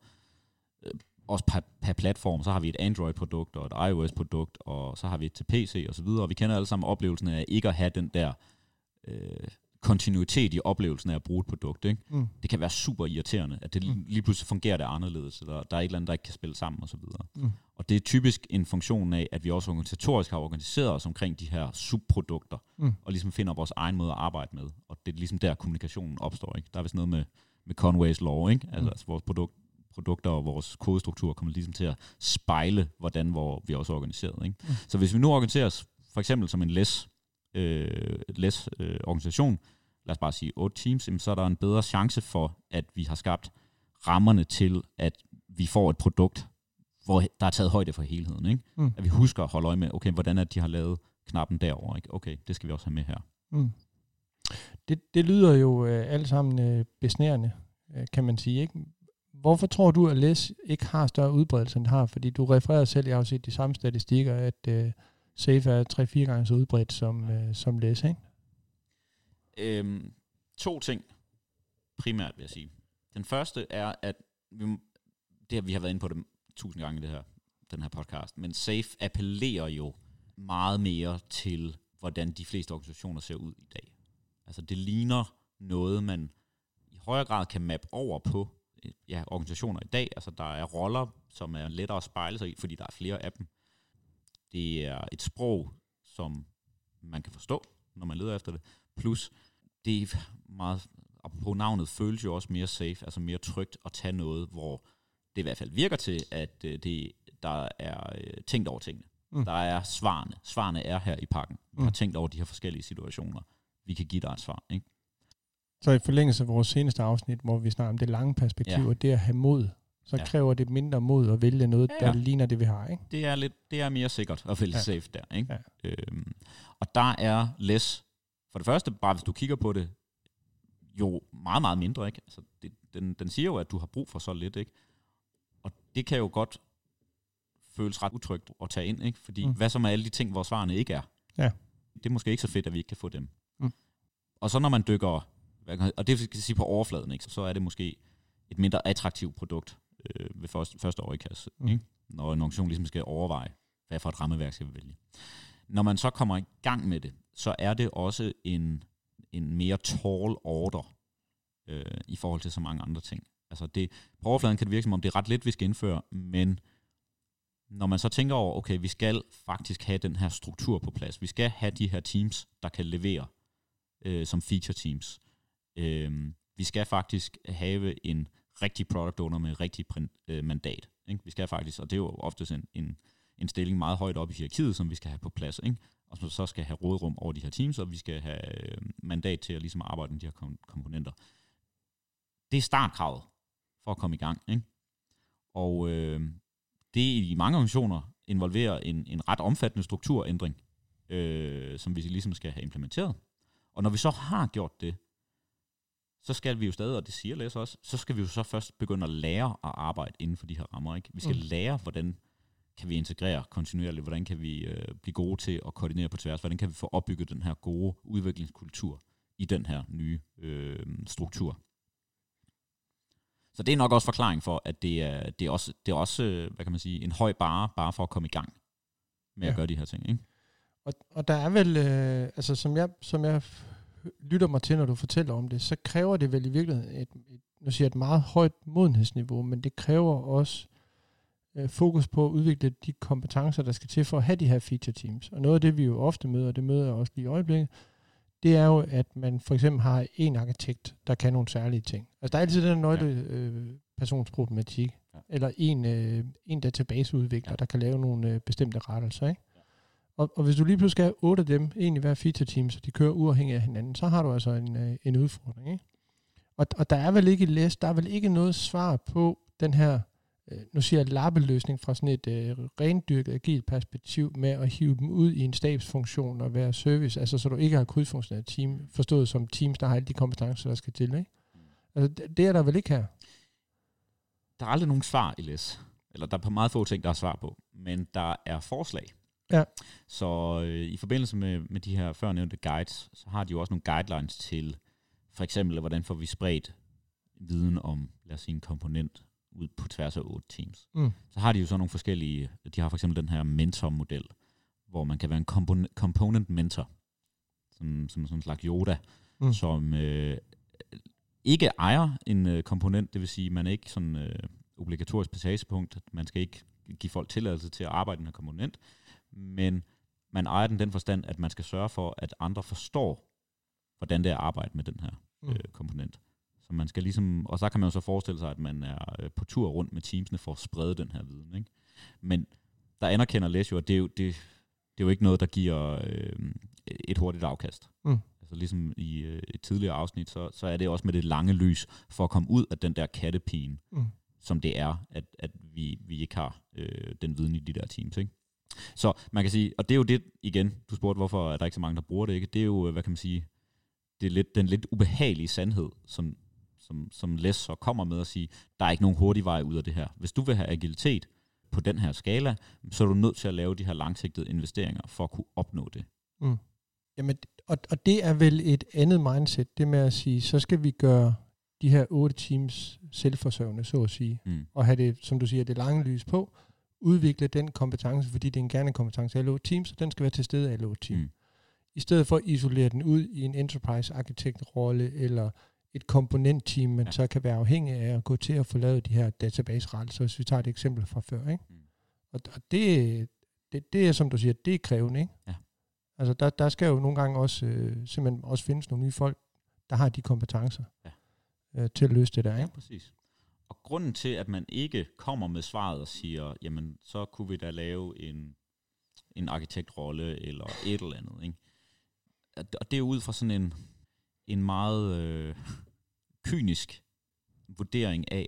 Speaker 2: øh, også per, per platform, så har vi et Android-produkt og et iOS-produkt, og så har vi et til PC og så videre, og vi kender alle sammen oplevelsen af ikke at have den der øh, kontinuitet i oplevelsen af at bruge et produkt. Ikke?
Speaker 1: Mm.
Speaker 2: Det kan være super irriterende, at det
Speaker 1: Mm.
Speaker 2: lige pludselig fungerer det anderledes, eller der er et eller andet, der ikke kan spille sammen og så videre.
Speaker 1: Mm.
Speaker 2: Og det er typisk en funktion af, at vi også organisatorisk har organiseret os omkring de her subprodukter,
Speaker 1: Mm.
Speaker 2: og ligesom finder vores egen måde at arbejde med. Og det er ligesom der, kommunikationen opstår. Ikke? Der er vist noget med, med Conway's Law, ikke? Altså,
Speaker 1: Mm.
Speaker 2: altså vores produkt, produkter og vores kodestruktur kommer ligesom til at spejle, hvordan hvor vi er også organiseret. Ikke?
Speaker 1: Mm.
Speaker 2: Så hvis vi nu organiserer os for eksempel som en læs, øh, læs øh, organisation, lad os bare sige otte teams, jamen, så er der en bedre chance for, at vi har skabt rammerne til, at vi får et produkt, hvor der er taget højde for helheden. Ikke?
Speaker 1: Mm.
Speaker 2: At vi husker at holde øje med, okay, hvordan er de har lavet knappen derover. Ikke? Okay, det skal vi også have med her.
Speaker 1: Mm. Det, det lyder jo øh, alle sammen øh, besnærende, øh, kan man sige. Ikke? Hvorfor tror du, at læs ikke har større udbredelse, end det har? Fordi du refererer selv, jeg har jo set de samme statistikker, at øh, Safe er 3-4 gange så udbredt som, øh, som læs, ikke?
Speaker 2: Øhm, to ting primært, vil jeg sige. Den første er, at vi, det her, vi har været inde på det tusind gange i det her, den her podcast, men SAFE appellerer jo meget mere til, hvordan de fleste organisationer ser ud i dag. Altså det ligner noget, man i højere grad kan mappe over på øh, ja, organisationer i dag. Altså der er roller, som er lettere at spejle sig i, fordi der er flere af dem. Det er et sprog, som man kan forstå, når man leder efter det. Plus, det er meget, på navnet føles jo også mere safe, altså mere trygt at tage noget, hvor det i hvert fald virker til, at øh, det, der er øh, tænkt over tingene.
Speaker 1: Mm.
Speaker 2: Der er svarene. Svarene er her i pakken. Vi har
Speaker 1: Mm.
Speaker 2: tænkt over de her forskellige situationer. Vi kan give dig et svar. Ikke?
Speaker 1: Så i forlængelse af vores seneste afsnit, hvor vi snakker om det lange perspektiv,
Speaker 2: Ja.
Speaker 1: og det at have mod, så
Speaker 2: Ja.
Speaker 1: kræver det mindre mod at vælge noget,
Speaker 2: Ja,
Speaker 1: der ligner det, vi har, ikke?
Speaker 2: Det er, lidt, det er mere sikkert at vælge
Speaker 1: ja.
Speaker 2: safe der. Ikke?
Speaker 1: Ja.
Speaker 2: Øhm, og der er less, for det første, bare hvis du kigger på det, jo meget, meget mindre. Ikke? Altså, det, den, den siger jo, at du har brug for så lidt. Ikke? Og det kan jo godt føles ret utrygt at tage ind, ikke? fordi
Speaker 1: Mm.
Speaker 2: hvad så med alle de ting, hvor svarene ikke er?
Speaker 1: Ja.
Speaker 2: Det er måske ikke så fedt, at vi ikke kan få dem.
Speaker 1: Mm.
Speaker 2: Og så når man dykker, kan- og det vil sige på overfladen, ikke? så er det måske et mindre attraktivt produkt øh, ved første, første øjekast,
Speaker 1: mm.
Speaker 2: ikke? når en organisation ligesom skal overveje, hvad for et rammeværk skal vi vælge. Når man så kommer i gang med det, så er det også en, en mere tall order øh, i forhold til så mange andre ting. Altså det, på overfladen kan det virke som om, det er ret let, vi skal indføre, men når man så tænker over, okay, vi skal faktisk have den her struktur på plads. Vi skal have de her teams, der kan levere øh, som feature teams. Øh, vi skal faktisk have en rigtig product owner med rigtig print, øh, mandat. Ikke? Vi skal faktisk, og det er jo ofte en, en, en stilling meget højt op i hierarkiet, som vi skal have på plads. Ikke? Og som så skal have rådrum over de her teams, og vi skal have øh, mandat til at ligesom arbejde med de her kom- komponenter. Det er startkravet for at komme i gang. Ikke? Og øh, det i mange organisationer involverer en, en ret omfattende strukturændring, øh, som vi ligesom skal have implementeret. Og når vi så har gjort det, så skal vi jo stadig, og det siger Læs også, så skal vi jo så først begynde at lære at arbejde inden for de her rammer. Ikke? Vi skal mm. lære, hvordan kan vi integrere kontinuerligt, hvordan kan vi øh, blive gode til at koordinere på tværs, hvordan kan vi få opbygget den her gode udviklingskultur i den her nye øh, struktur. Så det er nok også forklaring for, at det er, det er også, det er også hvad kan man sige, en høj bare, bare for at komme i gang med ja. at gøre de her ting. Ikke?
Speaker 1: Og, og der er vel, øh, altså som jeg, som jeg lytter mig til, når du fortæller om det, så kræver det vel i virkeligheden et, et, nu siger jeg, et meget højt modenhedsniveau, men det kræver også øh, fokus på at udvikle de kompetencer, der skal til for at have de her feature teams. Og noget af det, vi jo ofte møder, og det møder jeg også lige i øjeblikket, det er jo, at man for eksempel har en arkitekt, der kan nogle særlige ting. Altså der er altid den nøgle øh, personsproblematik, ja. eller en, øh, en databaseudvikler, ja. der kan lave nogle øh, bestemte rettelser. Ikke? Og, og hvis du lige pludselig skal have otte af dem, en i hver feature team, så de kører uafhængigt af hinanden, så har du altså en, øh, en udfordring. Ikke? Og, og der er vel ikke læs, der er vel ikke noget svar på den her, øh, nu siger jeg lappeløsning fra sådan et øh, rendyrket agilt perspektiv med at hive dem ud i en stabsfunktion og være service, altså så du ikke har krydsfunktionelle team, forstået som teams, der har alle de kompetencer, der skal til. Ikke? Altså det, det er der vel ikke her?
Speaker 2: Der er aldrig nogen svar i læs. Eller der er på meget få ting, der er svar på. Men der er forslag.
Speaker 1: Ja.
Speaker 2: Så øh, i forbindelse med, med de her førnævnte guides, så har de jo også nogle guidelines til, for eksempel, hvordan får vi spredt viden om, lad os sige, en komponent ud på tværs af otte teams. Mm. Så har de jo så nogle forskellige, de har for eksempel den her mentor-model, hvor man kan være en component, component mentor, som, som sådan en slags Yoda, mm. som øh, ikke ejer en øh, komponent, det vil sige, man er ikke sådan øh, obligatorisk passagepunkt, man skal ikke give folk tilladelse til at arbejde med en komponent, men man ejer den den forstand, at man skal sørge for, at andre forstår, hvordan det er at arbejde med den her mm. øh, komponent. Så man skal ligesom, og så kan man jo så forestille sig, at man er øh, på tur rundt med teamsene for at sprede den her viden. Ikke? Men der anerkender Lesio, at det er jo, det, det er jo ikke noget, der giver øh, et hurtigt afkast. Mm. Altså ligesom i øh, et tidligere afsnit, så, så er det også med det lange lys for at komme ud af den der kattepine, mm. som det er, at, at vi, vi ikke har øh, den viden i de der teams. Ikke? Så man kan sige, og det er jo det, igen, du spurgte, hvorfor er der ikke så mange, der bruger det, ikke? Det er jo, hvad kan man sige, det er lidt, den lidt ubehagelige sandhed, som, som, som Les så kommer med at sige, der er ikke nogen hurtig vej ud af det her. Hvis du vil have agilitet på den her skala, så er du nødt til at lave de her langsigtede investeringer for at kunne opnå det. Mm.
Speaker 1: Jamen, og, og det er vel et andet mindset, det med at sige, så skal vi gøre de her otte teams selvforsørgende, så at sige, mm. og have det, som du siger, det lange lys på, udvikle den kompetence, fordi det er en gerne kompetence af LO Teams, og den skal være til stede af LO Team. Mm. I stedet for at isolere den ud i en enterprise arkitektrolle eller et komponentteam, man ja. så kan være afhængig af at gå til at få lavet de her database-rettelser, hvis vi tager et eksempel fra før. Ikke? Mm. Og, og det, det, det er, som du siger, det er krævende. Ikke? Ja. Altså, der, der skal jo nogle gange også øh, simpelthen også findes nogle nye folk, der har de kompetencer ja. øh, til at løse det der. Ikke? Ja,
Speaker 2: præcis. Og grunden til, at man ikke kommer med svaret og siger, jamen, så kunne vi da lave en, en arkitektrolle eller et eller andet, ikke? Og det er ud fra sådan en, en meget øh, kynisk vurdering af,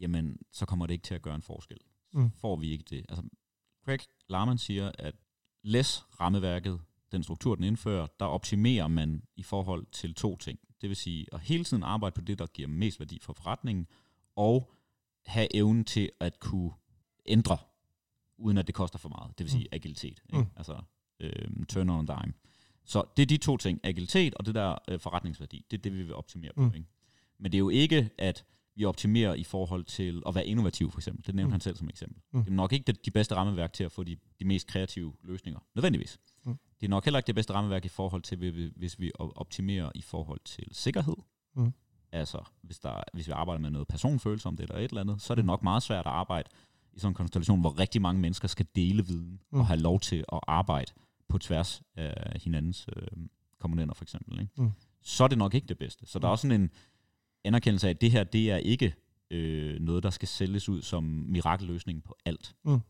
Speaker 2: jamen, så kommer det ikke til at gøre en forskel. Mm. Får vi ikke det. Altså, Craig Larman siger, at læs rammeværket, den struktur, den indfører, der optimerer man i forhold til to ting. Det vil sige at hele tiden arbejde på det, der giver mest værdi for forretningen, og have evnen til at kunne ændre, uden at det koster for meget. Det vil sige mm. agilitet. Ikke? Mm. Altså øhm, turn on dime. Så det er de to ting, agilitet og det der øh, forretningsværdi. Det er det, vi vil optimere mm. på. Ikke? Men det er jo ikke, at vi optimerer i forhold til at være innovativ, for eksempel. Det nævnte mm. han selv som eksempel. Mm. Det er nok ikke de bedste rammeværk til at få de, de mest kreative løsninger, nødvendigvis. Mm. Det er nok heller ikke det bedste rammeværk i forhold til, hvis vi optimerer i forhold til sikkerhed, mm. Altså, hvis, der, hvis vi arbejder med noget personfølelse om det eller et eller andet, så er det nok meget svært at arbejde i sådan en konstellation, hvor rigtig mange mennesker skal dele viden mm. og have lov til at arbejde på tværs af hinandens øh, komponenter for eksempel. Ikke? Mm. Så er det nok ikke det bedste. Så mm. der er også sådan en anerkendelse af, at det her, det er ikke øh, noget, der skal sælges ud som mirakelløsning på alt. Mm.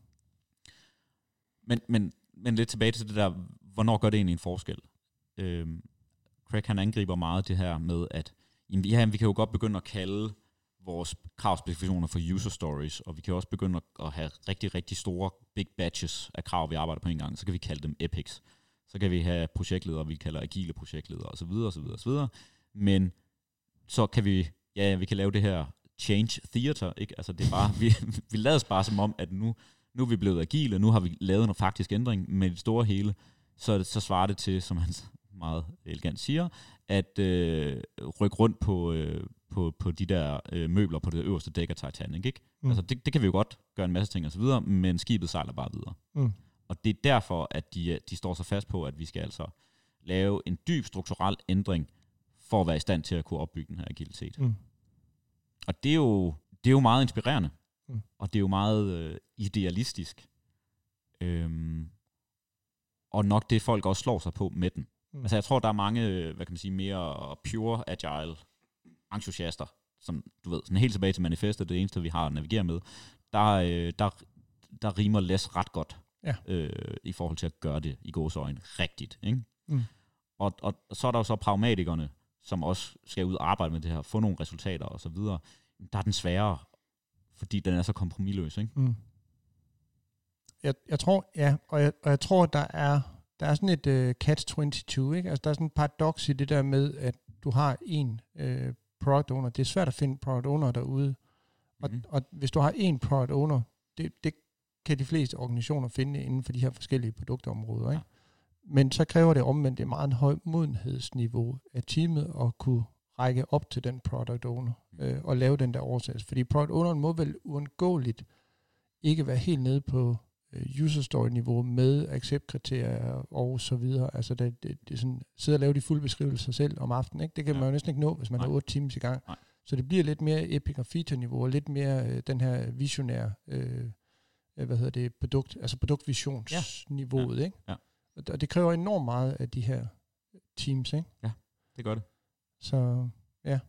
Speaker 2: Men, men, men lidt tilbage til det der, hvornår gør det egentlig en forskel? Øh, Craig han angriber meget det her med, at jamen, ja, vi kan jo godt begynde at kalde vores kravspecifikationer for user stories, og vi kan også begynde at, at have rigtig, rigtig store big batches af krav, vi arbejder på en gang, så kan vi kalde dem epics. Så kan vi have projektledere, vi kalder agile projektledere osv. osv. osv. Men så kan vi, ja, vi kan lave det her change theater, ikke? Altså det er bare, vi, vi lader os bare som om, at nu, nu er vi blevet agile, og nu har vi lavet en faktisk ændring med det store hele, så, så svarer det til, som han meget elegant siger, at øh, rykke rundt på, øh, på, på de der øh, møbler på det øverste dæk af Titanic. Ikke? Mm. Altså, det, det kan vi jo godt gøre en masse ting og så videre, men skibet sejler bare videre. Mm. Og det er derfor, at de, de står så fast på, at vi skal altså lave en dyb strukturel ændring, for at være i stand til at kunne opbygge den her agilitet. Mm. Og det er, jo, det er jo meget inspirerende, mm. og det er jo meget øh, idealistisk. Øhm, og nok det, folk også slår sig på med den. Mm. Altså jeg tror, der er mange, hvad kan man sige, mere pure agile entusiaster, som du ved, sådan helt tilbage til manifestet, det eneste, vi har at navigere med, der, øh, der, der rimer læs ret godt ja. øh, i forhold til at gøre det i gåsøjne rigtigt. Ikke? Mm. Og, og så er der jo så pragmatikerne, som også skal ud og arbejde med det her, få nogle resultater og så videre. Der er den sværere, fordi den er så kompromilløs. Ikke? Mm.
Speaker 1: Jeg, jeg tror, ja, og jeg, og jeg tror, der er, der er sådan et uh, catch-22, ikke? Altså, der er sådan et paradox i det der med, at du har en uh, product owner. Det er svært at finde product owner derude. Og, mm-hmm. og hvis du har en product owner, det, det kan de fleste organisationer finde inden for de her forskellige produktområder. Ikke? Ja. Men så kræver det omvendt et meget højt modenhedsniveau af teamet at kunne række op til den product owner mm. øh, og lave den der oversættelse. Fordi product owneren må vel uundgåeligt ikke være helt nede på øh, user story niveau med accept-kriterier og så videre. Altså det, det, det er sådan, sidde og lave de fulde beskrivelser selv om aftenen. Ikke? Det kan ja. man jo næsten ikke nå, hvis man Nej. har 8 timer i gang. Nej. Så det bliver lidt mere epic og feature niveau, og lidt mere øh, den her visionære, øh, øh, hvad hedder det, produkt, altså produktvisionsniveauet, ja. ikke? Ja. Og det kræver enormt meget af de her teams, ikke?
Speaker 2: Ja, det gør det.
Speaker 1: Så, ja.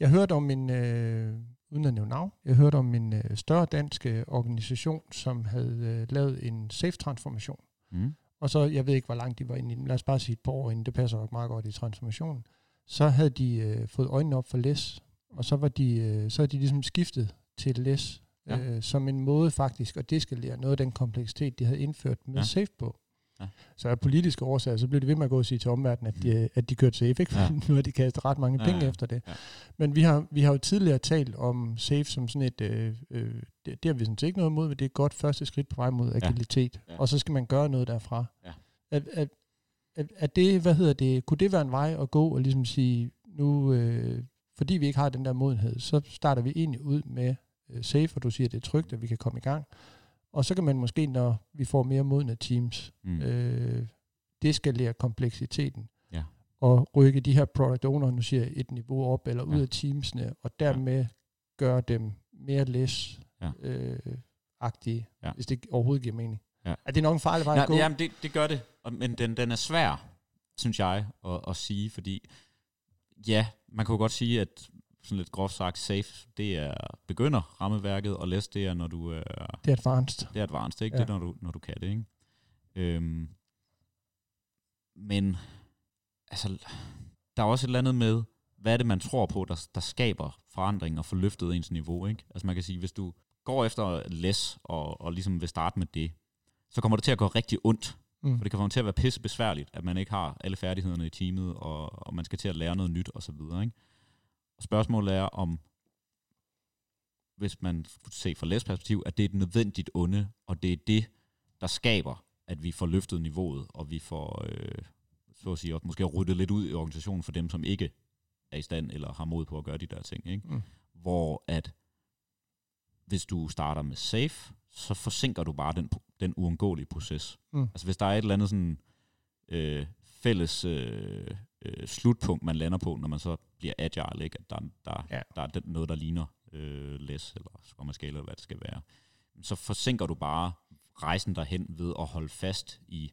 Speaker 1: Jeg hørte om en, øh, uden at nævne navn, jeg hørte om en øh, større dansk øh, organisation, som havde øh, lavet en safe-transformation. Mm. Og så, jeg ved ikke, hvor langt de var inde i den, lad os bare sige et par år inden, det passer nok meget godt i transformationen. Så havde de øh, fået øjnene op for læs, og så var de, øh, så havde de ligesom skiftet til læs, ja. øh, som en måde faktisk at deskalere noget af den kompleksitet, de havde indført med ja. safe på. Ja. Så af politiske årsager, så blev det ved med at gå og sige til omverdenen, at de, at de kørte safe, ikke? Ja. nu har de kastet ret mange penge ja, ja. efter det. Ja. Men vi har, vi har jo tidligere talt om safe som sådan et, øh, øh, det, det har vi sådan set ikke noget imod, men det er et godt første skridt på vej mod agilitet. Ja. Ja. Og så skal man gøre noget derfra. Ja. At, at, at, at det, hvad hedder det, kunne det være en vej at gå og ligesom sige, nu, øh, fordi vi ikke har den der modenhed, så starter vi egentlig ud med øh, safe, og du siger, at det er trygt, at vi kan komme i gang. Og så kan man måske, når vi får mere modne teams, mm. øh, deskalere kompleksiteten. Ja. Og rykke de her product owner, nu siger jeg, et niveau op eller ud ja. af teamsene, og dermed ja. gøre dem mere læs ja. øh, agtige, ja. hvis det overhovedet giver mening. Ja. Er det nok en farlig vej at gå?
Speaker 2: Jamen, det, det gør det. Men den, den er svær, synes jeg, at, at sige, fordi ja, man jo godt sige, at sådan lidt groft sagt, safe, det er begynder rammeværket, og less, det er, når du er...
Speaker 1: Det er advanced.
Speaker 2: Det er advanced, ikke? Ja. Det er, når du, når du kan det, ikke? Øhm, men, altså, der er også et eller andet med, hvad er det, man tror på, der, der skaber forandring og får løftet ens niveau, ikke? Altså, man kan sige, hvis du går efter less, og, og ligesom vil starte med det, så kommer det til at gå rigtig ondt, Mm. For det kan komme til at være pisse besværligt, at man ikke har alle færdighederne i teamet, og, og man skal til at lære noget nyt, og så videre, ikke? Og spørgsmålet er, om hvis man ser fra læs perspektiv, at det er et nødvendigt onde, og det er det, der skaber, at vi får løftet niveauet, og vi får, øh, så at sige, også måske ryddet lidt ud i organisationen for dem, som ikke er i stand eller har mod på at gøre de der ting. Ikke? Mm. Hvor at hvis du starter med safe, så forsinker du bare den, den uundgåelige proces. Mm. Altså hvis der er et eller andet sådan øh, fælles øh, øh, slutpunkt, man lander på, når man så bliver agile, ikke? at der, der, ja. der er noget, der ligner øh, læs eller skommerskala, eller hvad det skal være. Så forsinker du bare rejsen derhen ved at holde fast i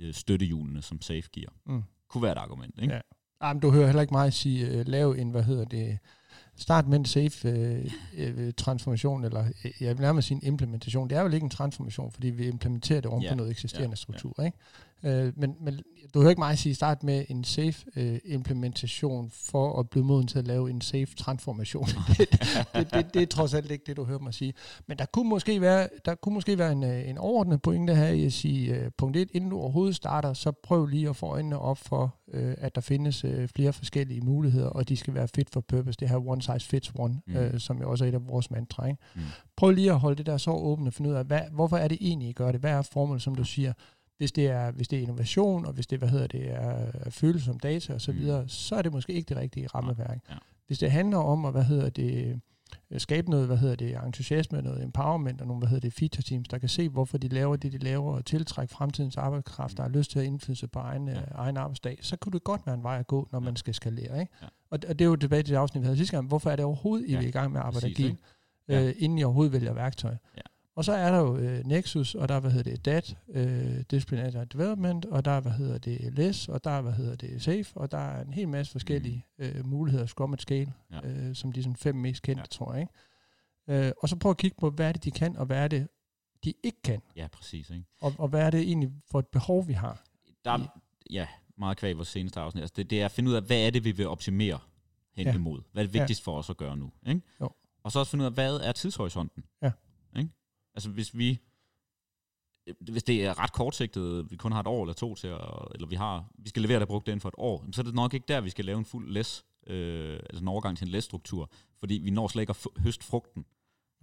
Speaker 2: øh, støttehjulene, som Safe giver. Mm. Kunne være et argument, ikke? Ja.
Speaker 1: Jamen, du hører heller ikke mig sige, uh, lav en, hvad hedder det, start med en safe øh, øh, transformation, eller øh, jeg vil nærmest sige en implementation. Det er jo ikke en transformation, fordi vi implementerer det oven yeah. på noget eksisterende yeah. struktur. Yeah. Ikke? Øh, men, men du hører ikke mig sige, start med en safe øh, implementation for at blive moden til at lave en safe transformation. det, det, det, det, er trods alt ikke det, du hører mig sige. Men der kunne måske være, der kunne måske være en, øh, en overordnet pointe her i at sige, øh, punkt 1, inden du overhovedet starter, så prøv lige at få øjnene op for, øh, at der findes øh, flere forskellige muligheder, og de skal være fit for purpose. Det her one size fits one, mm. øh, som jo også er et af vores mantra. Ikke? Mm. Prøv lige at holde det der så åbent og finde ud af, hvad, hvorfor er det egentlig, I gør det? Hvad er formålet, som du siger? Hvis det er, hvis det er innovation, og hvis det hvad hedder det, er følsom data osv., så, mm. så er det måske ikke det rigtige rammeværk. Ja. Hvis det handler om at hvad hedder det, skabe noget, hvad hedder det, entusiasme, noget empowerment og nogle, hvad hedder det, feature teams, der kan se, hvorfor de laver det, de laver, og tiltrække fremtidens arbejdskraft, der har lyst til at indflydelse på egen, ja. egen arbejdsdag, så kunne det godt være en vej at gå, når ja. man skal skalere. Ikke? Ja. Og, og det er jo tilbage til det afsnit, vi havde sidste gang. Hvorfor er det overhovedet, I ja. er i gang med at arbejde agil, ja. øh, inden I overhovedet vælger værktøj? Ja. Og så er der jo øh, Nexus, og der er, hvad hedder det, DAT, øh, Disciplinary Development, og der er, hvad hedder det, LES, og der er, hvad hedder det, SAFE, og der er en hel masse forskellige mm. øh, muligheder, Scrum at Scale, ja. øh, som de sådan fem mest kendte, ja. tror jeg. Ikke? Øh, og så prøv at kigge på, hvad er det, de kan, og hvad er det, de ikke kan.
Speaker 2: Ja, præcis. Ikke?
Speaker 1: Og, og hvad er det egentlig for et behov, vi har?
Speaker 2: Der er, ja, meget kvæg vores seneste afsnit. Altså det, det er at finde ud af, hvad er det, vi vil optimere hen ja. imod? Hvad er det vigtigst ja. for os at gøre nu? Ikke? Jo. Og så også finde ud af, hvad er tidshorisonten? Ja. Altså hvis vi hvis det er ret kortsigtet, vi kun har et år eller to til, at, eller vi har, vi skal levere det brugt inden for et år, så er det nok ikke der, vi skal lave en fuld læs, øh, altså en overgang til en læsstruktur, fordi vi når slet ikke at høste frugten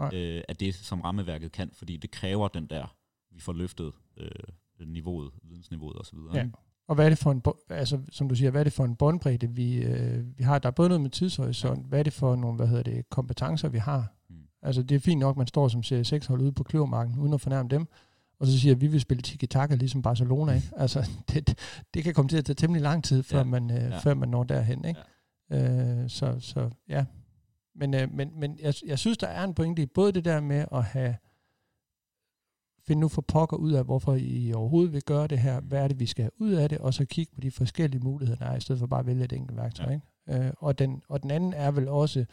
Speaker 2: øh, af det, som rammeværket kan, fordi det kræver den der, vi får løftet øh, niveauet, vidensniveauet osv. Ja.
Speaker 1: Og hvad er det for en, altså som du siger, hvad er det for en båndbredde, vi, øh, vi har? Der er både noget med tidshorisont, ja. hvad er det for nogle, hvad hedder det, kompetencer, vi har? Altså, det er fint nok, man står som CSX-hold ude på kløvermarken, uden at fornærme dem, og så siger at vi vil spille tiki-taka ligesom Barcelona. Ikke? Altså, det, det kan komme til at tage temmelig lang tid, før, ja. man, øh, ja. før man når derhen. Ikke? Ja. Øh, så, så ja. Men, øh, men, men jeg, jeg synes, der er en pointe i både det der med at have finde nu for pokker ud af, hvorfor I overhovedet vil gøre det her, hvad er det, vi skal have ud af det, og så kigge på de forskellige muligheder, der er, i stedet for bare at vælge et enkelt værktøj. Ja. Ikke? Øh, og, den, og den anden er vel også,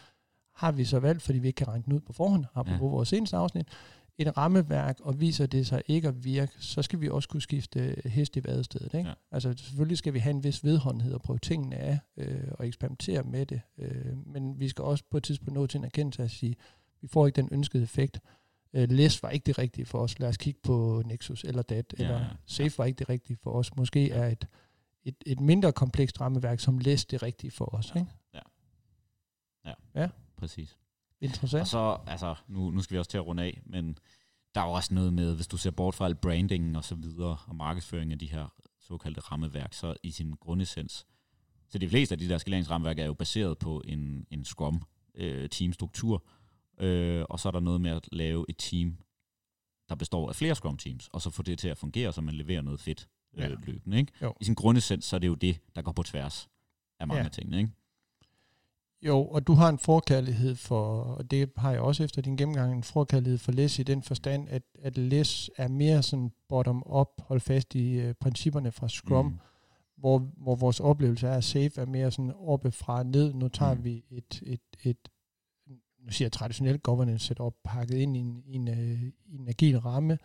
Speaker 1: har vi så valgt, fordi vi ikke kan regne den ud på forhånd, har på ja. vores seneste afsnit, et rammeværk, og viser det sig ikke at virke, så skal vi også kunne skifte hest i vadestedet. Ikke? Ja. Altså selvfølgelig skal vi have en vis vedholdenhed og prøve tingene af, øh, og eksperimentere med det, øh, men vi skal også på et tidspunkt nå til en erkendelse at sige, vi får ikke den ønskede effekt. Øh, LES var ikke det rigtige for os. Lad os kigge på Nexus eller DAT, ja. eller SAFE var ikke det rigtige for os. Måske er et, et, et mindre komplekst rammeværk som LES det rigtige for os. Ikke?
Speaker 2: Ja. ja. ja præcis.
Speaker 1: Interessant.
Speaker 2: Og så, altså, nu, nu skal vi også til at runde af, men der er jo også noget med, hvis du ser bort fra al branding og så videre, og markedsføring af de her såkaldte rammeværk, så i sin grundessens, så de fleste af de der skaleringsrammeværk er jo baseret på en, en Scrum øh, teamstruktur, øh, og så er der noget med at lave et team, der består af flere Scrum teams, og så få det til at fungere, så man leverer noget fedt øh, ja. løbende. Ikke? I sin grundessens, så er det jo det, der går på tværs af mange ja. af tingene. Ikke?
Speaker 1: Jo, og du har en forkærlighed for, og det har jeg også efter din gennemgang, en forkærlighed for læs i den forstand, at, at læs er mere sådan bottom-up, hold fast i uh, principperne fra Scrum, mm. hvor, hvor vores oplevelse er, at Safe er mere sådan oppe fra ned. Nu tager mm. vi et, et, et nu siger jeg traditionelt governance setup, pakket ind i en, i en, i en agil ramme,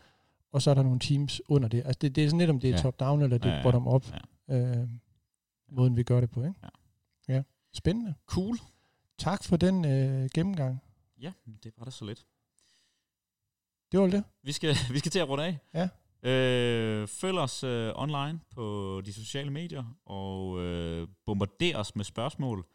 Speaker 1: og så er der nogle teams under det. Altså det, det er sådan lidt, om det er ja. top-down eller det er ja, bottom-up, ja. uh, måden vi gør det på. Ikke? Ja. ja. Spændende.
Speaker 2: Cool.
Speaker 1: Tak for den øh, gennemgang.
Speaker 2: Ja, det var da så lidt.
Speaker 1: Det var det.
Speaker 2: Vi skal, vi skal til at runde af.
Speaker 1: Ja.
Speaker 2: Øh, følg os øh, online på de sociale medier, og øh, bombarder os med spørgsmål.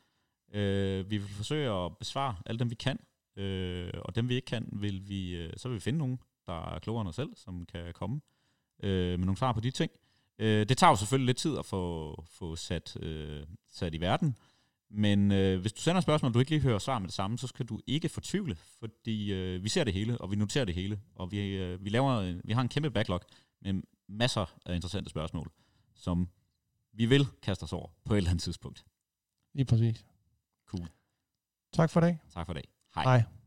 Speaker 2: Øh, vi vil forsøge at besvare alle dem, vi kan. Øh, og dem, vi ikke kan, vil vi, øh, så vil vi finde nogen, der er klogere end os selv, som kan komme øh, med nogle svar på de ting. Øh, det tager jo selvfølgelig lidt tid at få, få sat, øh, sat i verden. Men øh, hvis du sender spørgsmål, og du ikke lige hører svar med det samme, så skal du ikke fortvivle, fordi øh, vi ser det hele, og vi noterer det hele, og vi, øh, vi, laver, vi har en kæmpe backlog med masser af interessante spørgsmål, som vi vil kaste os over på et eller andet tidspunkt.
Speaker 1: Lige præcis.
Speaker 2: Cool.
Speaker 1: Tak for det.
Speaker 2: Tak for det. Hej.
Speaker 1: Hej.